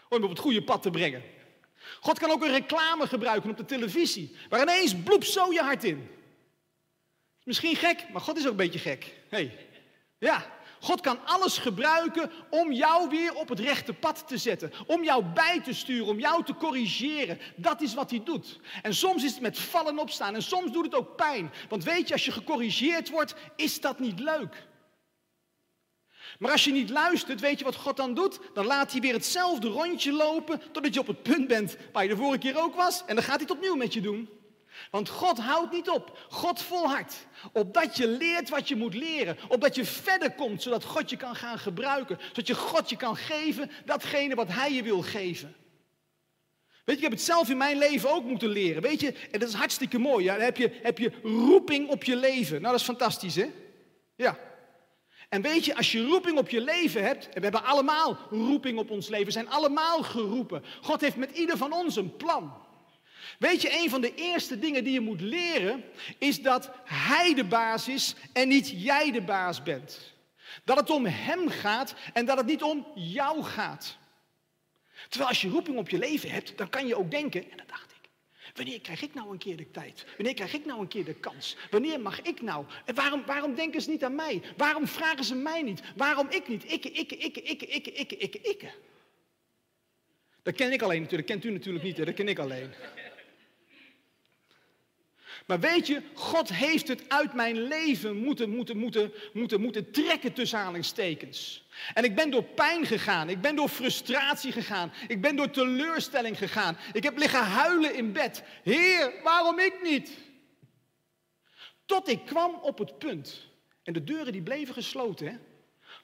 Om hem op het goede pad te brengen. God kan ook een reclame gebruiken op de televisie. Waar ineens bloept zo je hart in. Misschien gek, maar God is ook een beetje gek. Hey. Ja, God kan alles gebruiken om jou weer op het rechte pad te zetten. Om jou bij te sturen, om jou te corrigeren. Dat is wat hij doet. En soms is het met vallen opstaan en soms doet het ook pijn. Want weet je, als je gecorrigeerd wordt, is dat niet leuk. Maar als je niet luistert, weet je wat God dan doet? Dan laat hij weer hetzelfde rondje lopen totdat je op het punt bent waar je de vorige keer ook was. En dan gaat hij het opnieuw met je doen. Want God houdt niet op. God volhardt. Opdat je leert wat je moet leren. Opdat je verder komt, zodat God je kan gaan gebruiken. Zodat je God je kan geven datgene wat Hij je wil geven. Weet je, ik heb het zelf in mijn leven ook moeten leren. Weet je, en dat is hartstikke mooi. Ja? Dan heb je, heb je roeping op je leven. Nou, dat is fantastisch, hè? Ja. En weet je, als je roeping op je leven hebt, en we hebben allemaal roeping op ons leven, we zijn allemaal geroepen. God heeft met ieder van ons een plan. Weet je, een van de eerste dingen die je moet leren, is dat Hij de baas is en niet jij de baas bent. Dat het om Hem gaat en dat het niet om jou gaat. Terwijl als je roeping op je leven hebt, dan kan je ook denken, en dat dacht ik, wanneer krijg ik nou een keer de tijd? Wanneer krijg ik nou een keer de kans? Wanneer mag ik nou? Waarom, waarom denken ze niet aan mij? Waarom vragen ze mij niet? Waarom ik niet? Ikke, ikke, ikke, ikke, ikke, ikke, ikke, ikke. Dat ken ik alleen natuurlijk, dat kent u natuurlijk niet, dat ken ik alleen. Maar weet je, God heeft het uit mijn leven moeten, moeten, moeten, moeten, moeten trekken tussen aanhalingstekens. En ik ben door pijn gegaan, ik ben door frustratie gegaan, ik ben door teleurstelling gegaan. Ik heb liggen huilen in bed. Heer, waarom ik niet? Tot ik kwam op het punt, en de deuren die bleven gesloten, hè?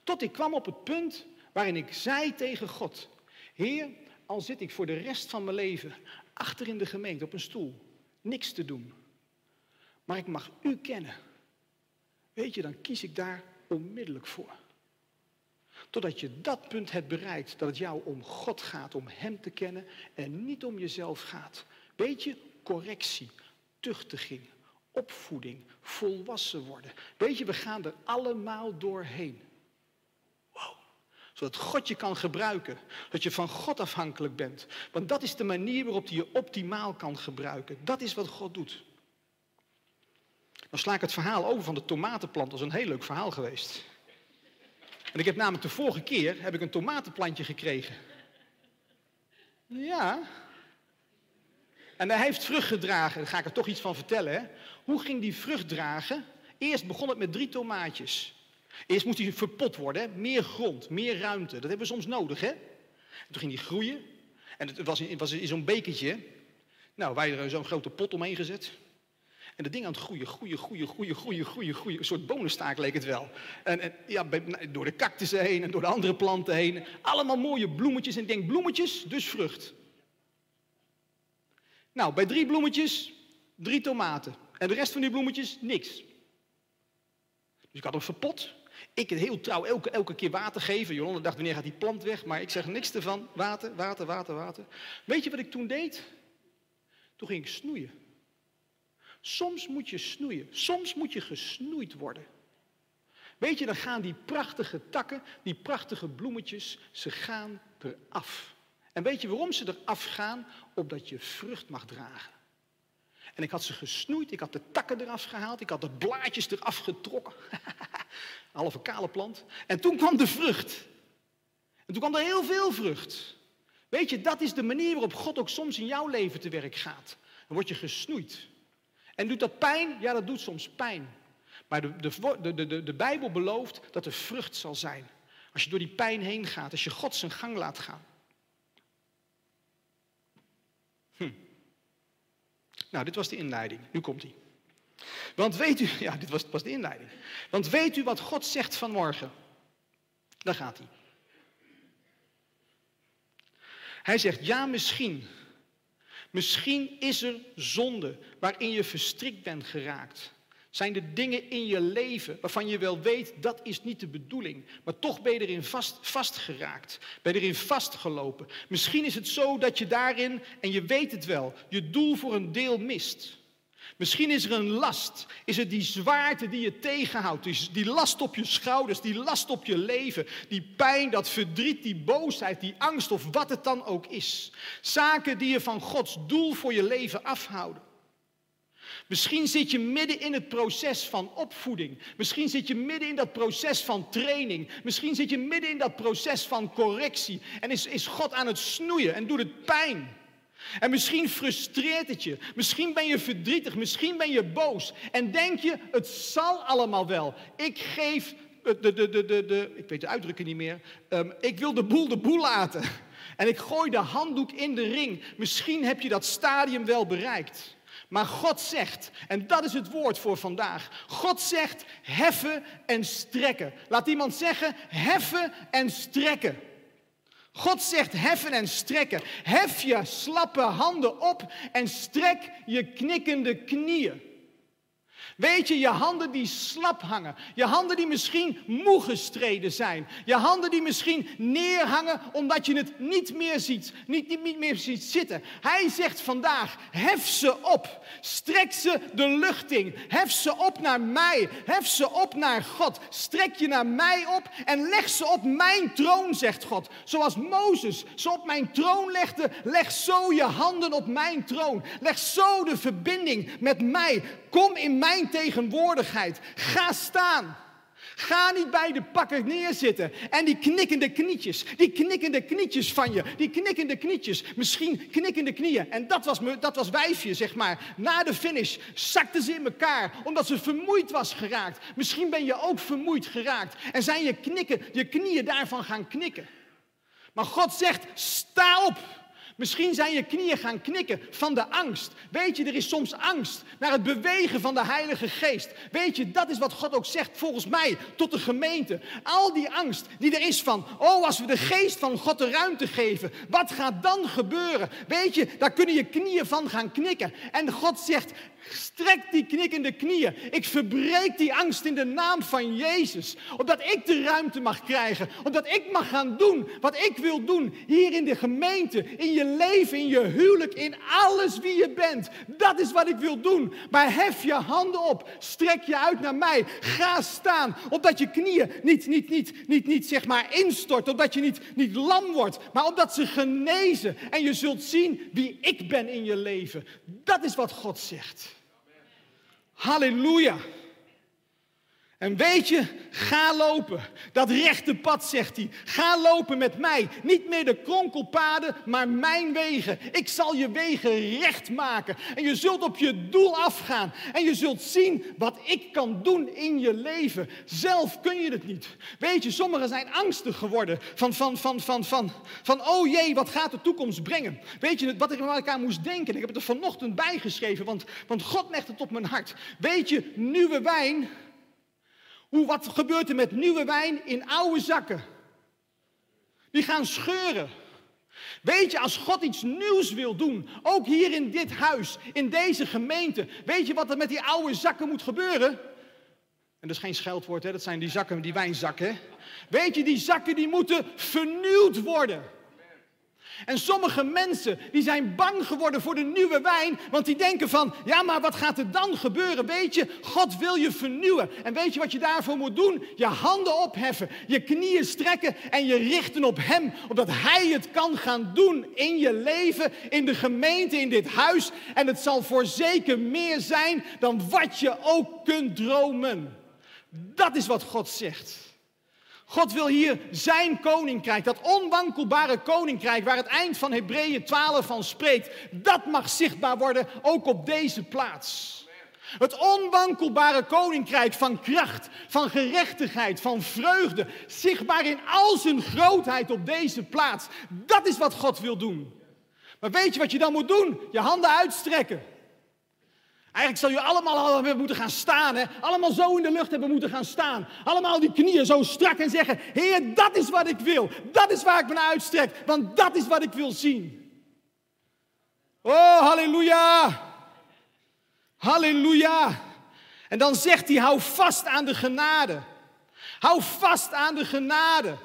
tot ik kwam op het punt waarin ik zei tegen God, Heer, al zit ik voor de rest van mijn leven achter in de gemeente op een stoel, niks te doen maar ik mag u kennen. Weet je, dan kies ik daar onmiddellijk voor. Totdat je dat punt hebt bereikt, dat het jou om God gaat, om Hem te kennen en niet om jezelf gaat. Weet je, correctie, tuchtiging, opvoeding, volwassen worden. Weet je, we gaan er allemaal doorheen. Wow. Zodat God je kan gebruiken. Dat je van God afhankelijk bent. Want dat is de manier waarop hij je optimaal kan gebruiken. Dat is wat God doet. Dan sla ik het verhaal over van de tomatenplant. Dat is een heel leuk verhaal geweest. En ik heb namelijk de vorige keer heb ik een tomatenplantje gekregen. Ja. En hij heeft vrucht gedragen. Daar ga ik er toch iets van vertellen. Hè? Hoe ging die vrucht dragen? Eerst begon het met drie tomaatjes. Eerst moest hij verpot worden. Hè? Meer grond, meer ruimte. Dat hebben we soms nodig. Hè? toen ging hij groeien. En het was in, was in zo'n bekertje. Nou, wij er zo'n grote pot omheen gezet. En dat ding aan het groeien, groeien, groeien, groeien, groeien, groeien, groeien. Een soort bonenstaak leek het wel. En, en ja, nou, door de cactussen heen en door de andere planten heen. Allemaal mooie bloemetjes. En ik denk, bloemetjes, dus vrucht. Nou, bij drie bloemetjes, drie tomaten. En de rest van die bloemetjes, niks. Dus ik had hem verpot. Ik heel trouw elke, elke keer water geven. Jolanda dacht, wanneer gaat die plant weg? Maar ik zeg niks ervan. Water, water, water, water. Weet je wat ik toen deed? Toen ging ik snoeien. Soms moet je snoeien. Soms moet je gesnoeid worden. Weet je, dan gaan die prachtige takken, die prachtige bloemetjes, ze gaan eraf. En weet je waarom ze eraf gaan? Opdat je vrucht mag dragen. En ik had ze gesnoeid, ik had de takken eraf gehaald, ik had de blaadjes eraf getrokken. Halve kale plant. En toen kwam de vrucht. En toen kwam er heel veel vrucht. Weet je, dat is de manier waarop God ook soms in jouw leven te werk gaat. Dan word je gesnoeid. En doet dat pijn? Ja, dat doet soms pijn. Maar de, de, de, de, Bijbel belooft dat er vrucht zal zijn. Als je door die pijn heen gaat, als je God zijn gang laat gaan. Hm. Nou, dit was de inleiding. Nu komt hij. Want weet u, ja, dit was, was de inleiding. Want weet u wat God zegt vanmorgen? Daar gaat hij. Hij zegt, ja, misschien. Misschien is er zonde waarin je verstrikt bent geraakt. Zijn er dingen in je leven waarvan je wel weet dat is niet de bedoeling, maar toch ben je erin vast, vastgeraakt, ben je erin vastgelopen. Misschien is het zo dat je daarin, en je weet het wel, je doel voor een deel mist. Misschien is er een last. Is het die zwaarte die je tegenhoudt? Die, last op je schouders, die last op je leven, die pijn, dat verdriet, die boosheid, die angst of wat het dan ook is. Zaken die je van Gods doel voor je leven afhouden. Misschien zit je midden in het proces van opvoeding. Misschien zit je midden in dat proces van training. Misschien zit je midden in dat proces van correctie. En is, is God aan het snoeien en doet het pijn. En misschien frustreert het je. Misschien ben je verdrietig. Misschien ben je boos. En denk je, het zal allemaal wel. Ik geef de, de, de, de, de ik weet de uitdrukking niet meer. Um, ik wil de boel de boel laten. En ik gooi de handdoek in de ring. Misschien heb je dat stadium wel bereikt. Maar God zegt, en dat is het woord voor vandaag. God zegt heffen en strekken. Laat iemand zeggen heffen en strekken. God zegt heffen en strekken. Hef je slappe handen op en strek je knikkende knieën. Weet je, je handen die slap hangen. Je handen die misschien moe gestreden zijn. Je handen die misschien neerhangen omdat je het niet meer ziet. Niet, niet, niet meer ziet zitten. Hij zegt vandaag, hef ze op. Strek ze de lucht in. Hef ze op naar mij. Hef ze op naar God. Strek je naar mij op en leg ze op mijn troon, zegt God. Zoals Mozes ze op mijn troon legde, leg zo je handen op mijn troon. Leg zo de verbinding met mij. Kom in mijn tegenwoordigheid. Ga staan. Ga niet bij de pakken neerzitten. En die knikkende knietjes, die knikkende knietjes van je, die knikkende knietjes, misschien knikkende knieën. En dat was, me, dat was wijfje, zeg maar. Na de finish zakte ze in elkaar, omdat ze vermoeid was geraakt. Misschien ben je ook vermoeid geraakt. En zijn je, knikken, je knieën daarvan gaan knikken. Maar God zegt, sta op. Misschien zijn je knieën gaan knikken van de angst. Weet je, er is soms angst naar het bewegen van de Heilige Geest. Weet je, dat is wat God ook zegt volgens mij tot de gemeente. Al die angst die er is van, oh als we de geest van God de ruimte geven, wat gaat dan gebeuren? Weet je, daar kunnen je knieën van gaan knikken. En God zegt, strek die knikkende knieën. Ik verbreek die angst in de naam van Jezus. Omdat ik de ruimte mag krijgen. Omdat ik mag gaan doen wat ik wil doen. Hier in de gemeente, in je leven, in je huwelijk, in alles wie je bent. Dat is wat ik wil doen. Maar hef je handen op. Strek je uit naar mij. Ga staan. Opdat je knieën niet, niet, niet, niet, niet zeg maar instort. Opdat je niet, niet lam wordt. Maar opdat ze genezen. En je zult zien wie ik ben in je leven. Dat is wat God zegt. Halleluja. En weet je, ga lopen. Dat rechte pad, zegt hij. Ga lopen met mij. Niet meer de kronkelpaden, maar mijn wegen. Ik zal je wegen recht maken. En je zult op je doel afgaan. En je zult zien wat ik kan doen in je leven. Zelf kun je het niet. Weet je, sommigen zijn angstig geworden. Van, van, van, van, van, van oh jee, wat gaat de toekomst brengen? Weet je, wat ik aan elkaar moest denken. Ik heb het er vanochtend bijgeschreven, want, want God legt het op mijn hart. Weet je, nieuwe wijn hoe, wat gebeurt er met nieuwe wijn in oude zakken? Die gaan scheuren. Weet je, als God iets nieuws wil doen, ook hier in dit huis, in deze gemeente, weet je wat er met die oude zakken moet gebeuren? En dat is geen scheldwoord, hè? dat zijn die zakken, die wijnzakken. Weet je, die zakken die moeten vernieuwd worden. En sommige mensen die zijn bang geworden voor de nieuwe wijn, want die denken van, ja maar wat gaat er dan gebeuren? Weet je, God wil je vernieuwen. En weet je wat je daarvoor moet doen? Je handen opheffen, je knieën strekken en je richten op Hem, omdat Hij het kan gaan doen in je leven, in de gemeente, in dit huis. En het zal voor zeker meer zijn dan wat je ook kunt dromen. Dat is wat God zegt. God wil hier zijn koninkrijk, dat onwankelbare koninkrijk waar het eind van Hebreeën 12 van spreekt, dat mag zichtbaar worden ook op deze plaats. Het onwankelbare koninkrijk van kracht, van gerechtigheid, van vreugde, zichtbaar in al zijn grootheid op deze plaats. Dat is wat God wil doen. Maar weet je wat je dan moet doen? Je handen uitstrekken. Eigenlijk zou je allemaal hebben moeten gaan staan. Hè? Allemaal zo in de lucht hebben moeten gaan staan. Allemaal die knieën zo strak en zeggen: Heer, dat is wat ik wil. Dat is waar ik me naar uitstrek. Want dat is wat ik wil zien. Oh, halleluja. Halleluja. En dan zegt hij, hou vast aan de genade. Hou vast aan de genade.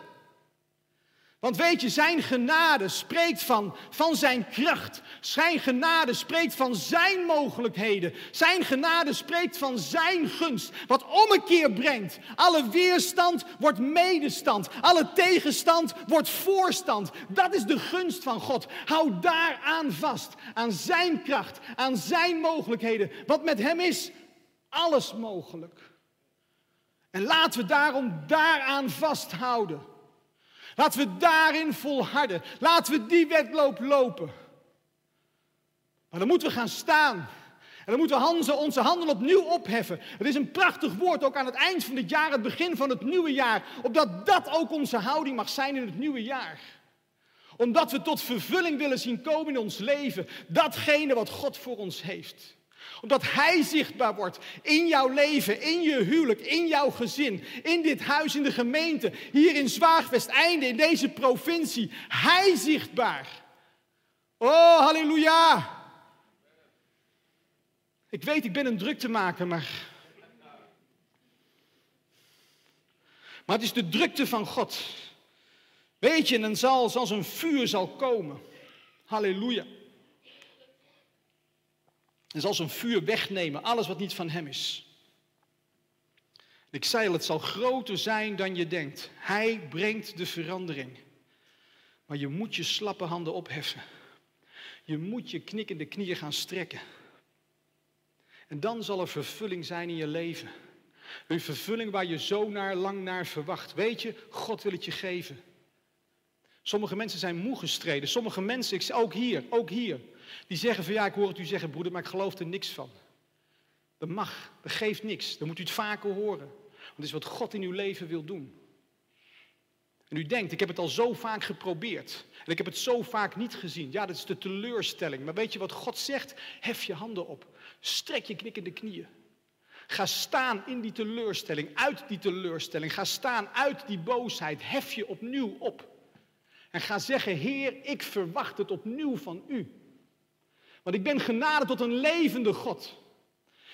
Want weet je, zijn genade spreekt van, van zijn kracht. Zijn genade spreekt van zijn mogelijkheden. Zijn genade spreekt van zijn gunst. Wat ommekeer brengt. Alle weerstand wordt medestand. Alle tegenstand wordt voorstand. Dat is de gunst van God. Hou daaraan vast. Aan zijn kracht. Aan zijn mogelijkheden. Wat met hem is, alles mogelijk. En laten we daarom daaraan vasthouden. Laten we daarin volharden. Laten we die wedloop lopen. Maar dan moeten we gaan staan. En dan moeten we onze handen opnieuw opheffen. Het is een prachtig woord, ook aan het eind van dit jaar, het begin van het nieuwe jaar. Opdat dat ook onze houding mag zijn in het nieuwe jaar. Omdat we tot vervulling willen zien komen in ons leven. Datgene wat God voor ons heeft omdat Hij zichtbaar wordt in jouw leven, in je huwelijk, in jouw gezin, in dit huis, in de gemeente, hier in Zwaagwesteinde, in deze provincie. Hij zichtbaar. Oh, halleluja. Ik weet, ik ben een druk te maken, maar. Maar het is de drukte van God. Weet je, en dan zal, zoals een vuur zal komen. Halleluja. En zal zijn vuur wegnemen, alles wat niet van hem is. Ik zei al, het zal groter zijn dan je denkt. Hij brengt de verandering. Maar je moet je slappe handen opheffen. Je moet je knikkende knieën gaan strekken. En dan zal er vervulling zijn in je leven. Een vervulling waar je zo naar, lang naar verwacht. Weet je, God wil het je geven. Sommige mensen zijn moe gestreden. Sommige mensen, ook hier, ook hier. Die zeggen van ja, ik hoor het u zeggen, broeder, maar ik geloof er niks van. Dat mag, dat geeft niks. Dan moet u het vaker horen. Want het is wat God in uw leven wil doen. En u denkt, ik heb het al zo vaak geprobeerd. En ik heb het zo vaak niet gezien. Ja, dat is de teleurstelling. Maar weet je wat God zegt? Hef je handen op. Strek je knikkende knieën. Ga staan in die teleurstelling, uit die teleurstelling. Ga staan uit die boosheid. Hef je opnieuw op. En ga zeggen, Heer, ik verwacht het opnieuw van u. Want ik ben genaderd tot een levende God.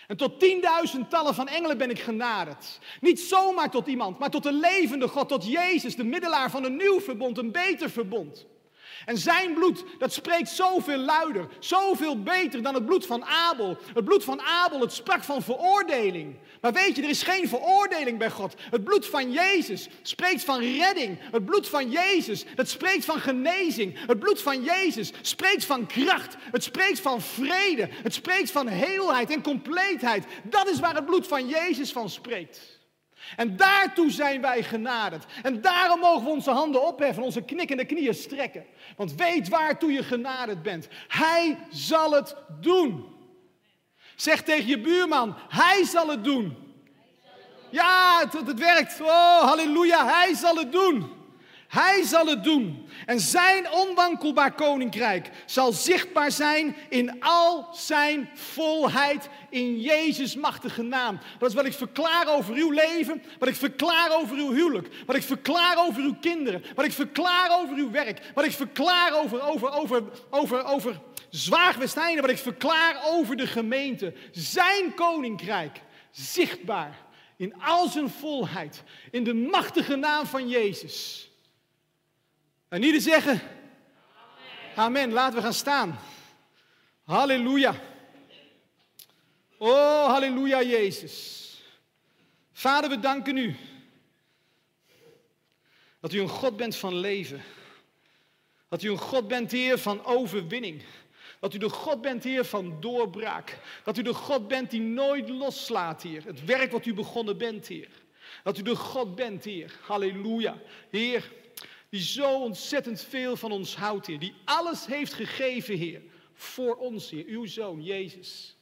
En tot tienduizendtallen van engelen ben ik genaderd. Niet zomaar tot iemand, maar tot een levende God, tot Jezus, de middelaar van een nieuw verbond, een beter verbond. En zijn bloed, dat spreekt zoveel luider, zoveel beter dan het bloed van Abel. Het bloed van Abel, het sprak van veroordeling. Maar weet je, er is geen veroordeling bij God. Het bloed van Jezus spreekt van redding. Het bloed van Jezus, dat spreekt van genezing. Het bloed van Jezus spreekt van kracht. Het spreekt van vrede. Het spreekt van heelheid en compleetheid. Dat is waar het bloed van Jezus van spreekt. En daartoe zijn wij genaderd. En daarom mogen we onze handen opheffen, onze knikkende knieën strekken. Want weet waartoe je genaderd bent. Hij zal het doen. Zeg tegen je buurman, hij zal het doen. Ja, het, het werkt. Oh, halleluja, hij zal het doen. Hij zal het doen. En zijn onwankelbaar koninkrijk zal zichtbaar zijn in al zijn volheid in Jezus' machtige naam. Dat is wat ik verklaar over uw leven, wat ik verklaar over uw huwelijk, wat ik verklaar over uw kinderen, wat ik verklaar over uw werk, wat ik verklaar over, over, over, over, over Zwaagwesteinde, wat ik verklaar over de gemeente. Zijn koninkrijk zichtbaar in al zijn volheid, in de machtige naam van Jezus. En ieder zeggen, amen. Laten we gaan staan. Halleluja. Oh, halleluja, Jezus. Vader, we danken u. Dat u een God bent van leven. Dat u een God bent, Heer, van overwinning. Dat u de God bent, Heer, van doorbraak. Dat u de God bent die nooit loslaat, Heer. Het werk wat u begonnen bent, Heer. Dat u de God bent, Heer. Halleluja. Heer, die zo ontzettend veel van ons houdt, Heer. Die alles heeft gegeven, Heer, voor ons, Heer, uw Zoon, Jezus.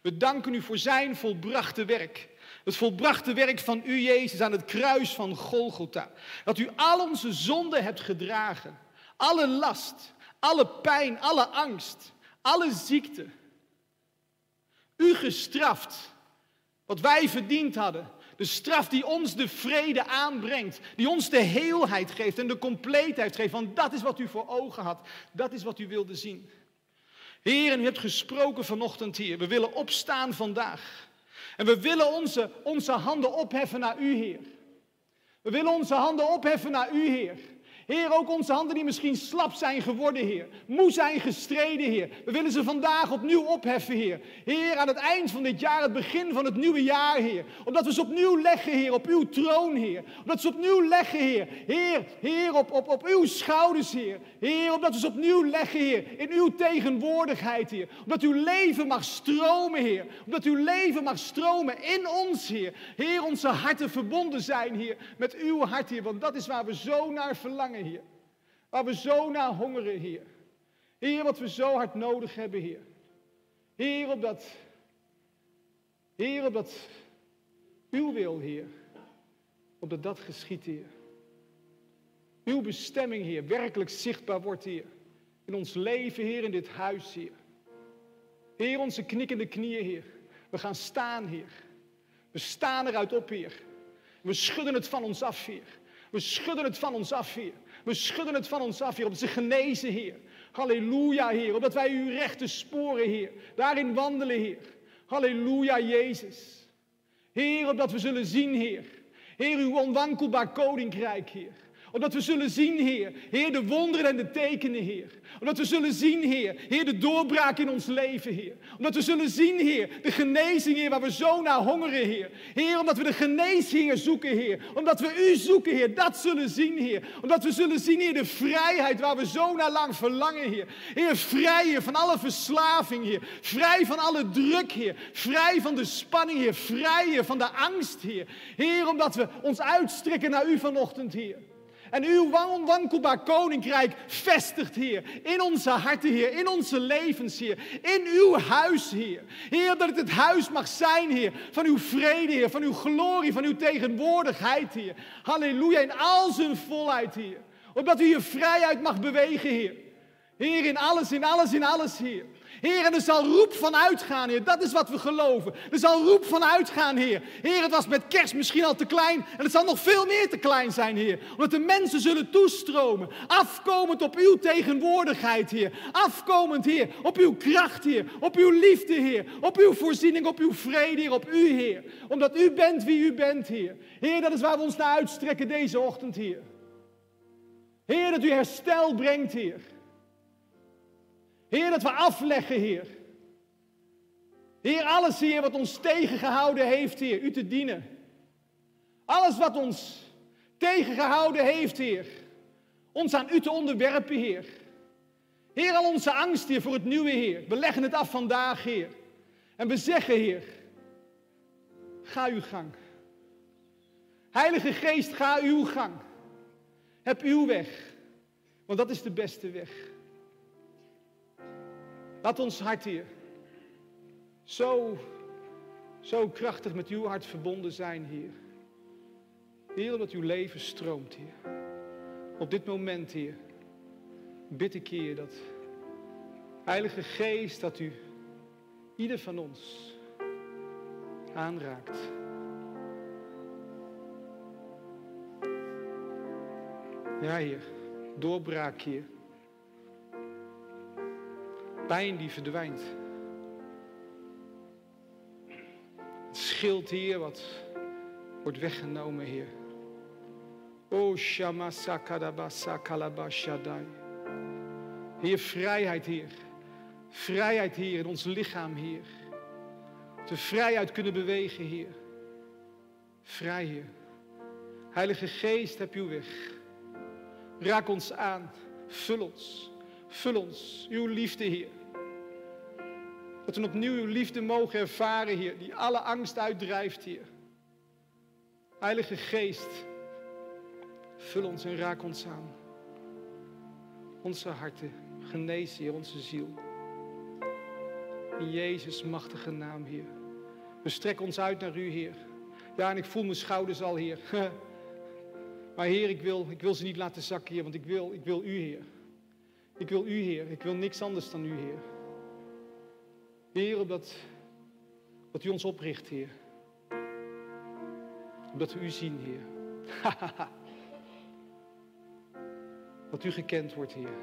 We danken u voor zijn volbrachte werk. Het volbrachte werk van u, Jezus, aan het kruis van Golgotha. Dat u al onze zonden hebt gedragen. Alle last, alle pijn, alle angst, alle ziekte. U gestraft wat wij verdiend hadden. De straf die ons de vrede aanbrengt, die ons de heelheid geeft en de compleetheid geeft. Want dat is wat u voor ogen had, dat is wat u wilde zien. Heer, u hebt gesproken vanochtend hier. We willen opstaan vandaag. En we willen onze, onze handen opheffen naar U, Heer. We willen onze handen opheffen naar U, Heer. Heer, ook onze handen die misschien slap zijn geworden, Heer. Moe zijn gestreden, Heer. We willen ze vandaag opnieuw opheffen, Heer. Heer, aan het eind van dit jaar, het begin van het nieuwe jaar, Heer. Omdat we ze opnieuw leggen, Heer, op uw troon, Heer. Omdat we ze opnieuw leggen, Heer. Heer, Heer, op, op, op uw schouders, Heer. Heer, omdat we ze opnieuw leggen, Heer. In uw tegenwoordigheid, Heer. Omdat uw leven mag stromen, Heer. Omdat uw leven mag stromen in ons, Heer. Heer, onze harten verbonden zijn, Heer. Met uw hart, Heer. Want dat is waar we zo naar verlangen. Heer. Waar we zo naar hongeren, Heer. Heer, wat we zo hard nodig hebben, Heer. Heer, opdat, Heer, opdat uw wil, Heer, opdat dat geschiet, Heer. Uw bestemming, Heer, werkelijk zichtbaar wordt, Heer. In ons leven, Heer, in dit huis, Heer. Heer, onze knikkende knieën, Heer. We gaan staan, Heer. We staan eruit op, Heer. We schudden het van ons af, Heer. We schudden het van ons af, Heer. We schudden het van ons af, Heer, op ze genezen, Heer. Halleluja, Heer, opdat wij uw rechte sporen, Heer, daarin wandelen, Heer. Halleluja, Jezus. Heer, opdat we zullen zien, Heer. Heer, uw onwankelbaar koninkrijk, Heer. Omdat we zullen zien, Heer. Heer, de wonderen en de tekenen, Heer. Omdat we zullen zien, Heer. Heer, de doorbraak in ons leven, Heer. Omdat we zullen zien, Heer. De genezing, Heer, waar we zo naar hongeren, Heer. Heer, omdat we de geneesheer zoeken, Heer. Omdat we U zoeken, Heer. Dat zullen zien, Heer. Omdat we zullen zien, Heer, de vrijheid waar we zo naar lang verlangen, Heer. Heer, vrij, van alle verslaving, Heer. Vrij van alle druk, Heer. Vrij van de spanning, Heer. Vrij, van de angst, Heer. Heer, omdat we ons uitstrekken naar U vanochtend, Heer. En uw onwankelbaar koninkrijk vestigt, Heer. In onze harten, Heer. In onze levens, Heer. In uw huis, Heer. Heer, dat het het huis mag zijn, Heer. Van uw vrede, Heer. Van uw glorie, van uw tegenwoordigheid, Heer. Halleluja. In al zijn volheid, Heer. Opdat u je vrijheid mag bewegen, Heer. Heer, in alles, in alles, in alles, Heer. Heer, er zal roep van uitgaan, Heer. Dat is wat we geloven. Er zal roep van uitgaan, Heer. Heer, het was met kerst misschien al te klein. En het zal nog veel meer te klein zijn, Heer. Omdat de mensen zullen toestromen. Afkomend op uw tegenwoordigheid, Heer. Afkomend, Heer. Op uw kracht, Heer. Op uw liefde, Heer. Op uw voorziening, op uw vrede, Heer. Op u, Heer. Omdat u bent wie u bent, Heer. Heer, dat is waar we ons naar uitstrekken deze ochtend, Heer. Heer, dat u herstel brengt, Heer. Heer, dat we afleggen, Heer. Heer, alles, Heer, wat ons tegengehouden heeft, Heer, u te dienen. Alles wat ons tegengehouden heeft, Heer. Ons aan u te onderwerpen, Heer. Heer, al onze angst, Heer, voor het nieuwe, Heer. We leggen het af vandaag, Heer. En we zeggen, Heer, ga uw gang. Heilige Geest, ga uw gang. Heb uw weg. Want dat is de beste weg. Laat ons hart, Heer, zo, zo krachtig met uw hart verbonden zijn, Heer. Heer, dat uw leven stroomt, Heer. Op dit moment, Heer, bid ik, dat Heilige Geest, dat u ieder van ons aanraakt. Ja, Heer, doorbraak, Heer. Pijn die verdwijnt. Het schild, Heer, wat wordt weggenomen, Heer. O Shama Sakadabasa Kalabashadai. Heer, vrijheid, Heer. Vrijheid, Heer, in ons lichaam, Heer. Dat we vrijheid kunnen bewegen, Heer. Vrij, Heer. Heilige Geest, heb uw weg. Raak ons aan. Vul ons. Vul ons. Uw liefde, Heer. Dat we opnieuw uw liefde mogen ervaren, Heer. Die alle angst uitdrijft, Heer. Heilige Geest. Vul ons en raak ons aan. Onze harten. Genees, Heer, onze ziel. In Jezus' machtige naam, Heer. We strekken ons uit naar U, Heer. Ja, en ik voel mijn schouders al, Heer. Maar Heer, ik wil, ik wil ze niet laten zakken, Heer, want ik wil, ik wil U, Heer. Ik wil U, Heer. Ik wil niks anders dan U, Heer. Heer, opdat dat U ons opricht, Heer. Omdat we U zien, Heer. dat U gekend wordt, Heer.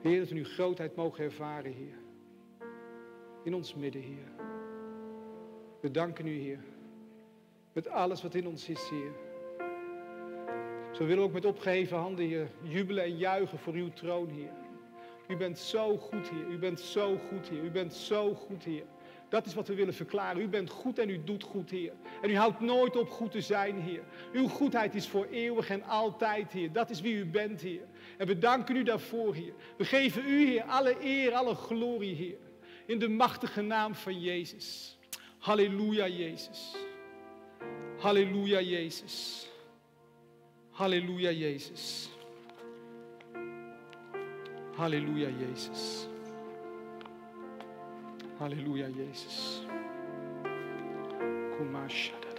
Heer, dat we uw grootheid mogen ervaren, Heer. In ons midden, Heer.
We danken u, Heer. Met alles wat in ons is, Heer. Zo willen we ook met opgeheven handen, Heer, jubelen en juichen voor uw troon, Heer. U bent zo goed, Heer. U bent zo goed, Heer. U bent zo goed, Heer. Dat is wat we willen verklaren. U bent goed en u doet goed, Heer. En u houdt nooit op goed te zijn, Heer. Uw goedheid is voor eeuwig en altijd, Heer. Dat is wie u bent, Heer. En we danken u daarvoor, Heer. We geven u, Heer, alle eer, alle glorie, Heer. In de machtige naam van Jezus. Halleluja, Jezus. Halleluja, Jezus. Halleluja, Jezus. Halleluja, Jezus. Halleluja, Jezus. Kumashadadabas.